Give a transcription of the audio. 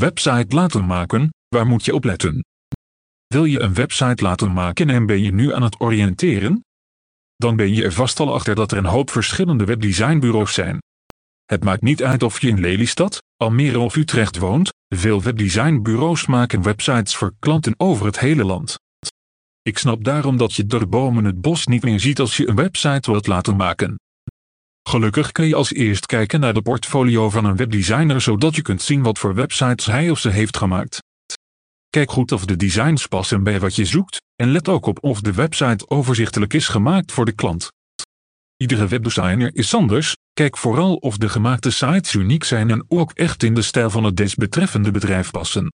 Website laten maken, waar moet je op letten? Wil je een website laten maken en ben je nu aan het oriënteren? Dan ben je er vast al achter dat er een hoop verschillende webdesignbureaus zijn. Het maakt niet uit of je in Lelystad, Almere of Utrecht woont, veel webdesignbureaus maken websites voor klanten over het hele land. Ik snap daarom dat je door bomen het bos niet meer ziet als je een website wilt laten maken. Gelukkig kun je als eerst kijken naar de portfolio van een webdesigner zodat je kunt zien wat voor websites hij of ze heeft gemaakt. Kijk goed of de designs passen bij wat je zoekt, en let ook op of de website overzichtelijk is gemaakt voor de klant. Iedere webdesigner is anders, kijk vooral of de gemaakte sites uniek zijn en ook echt in de stijl van het desbetreffende bedrijf passen.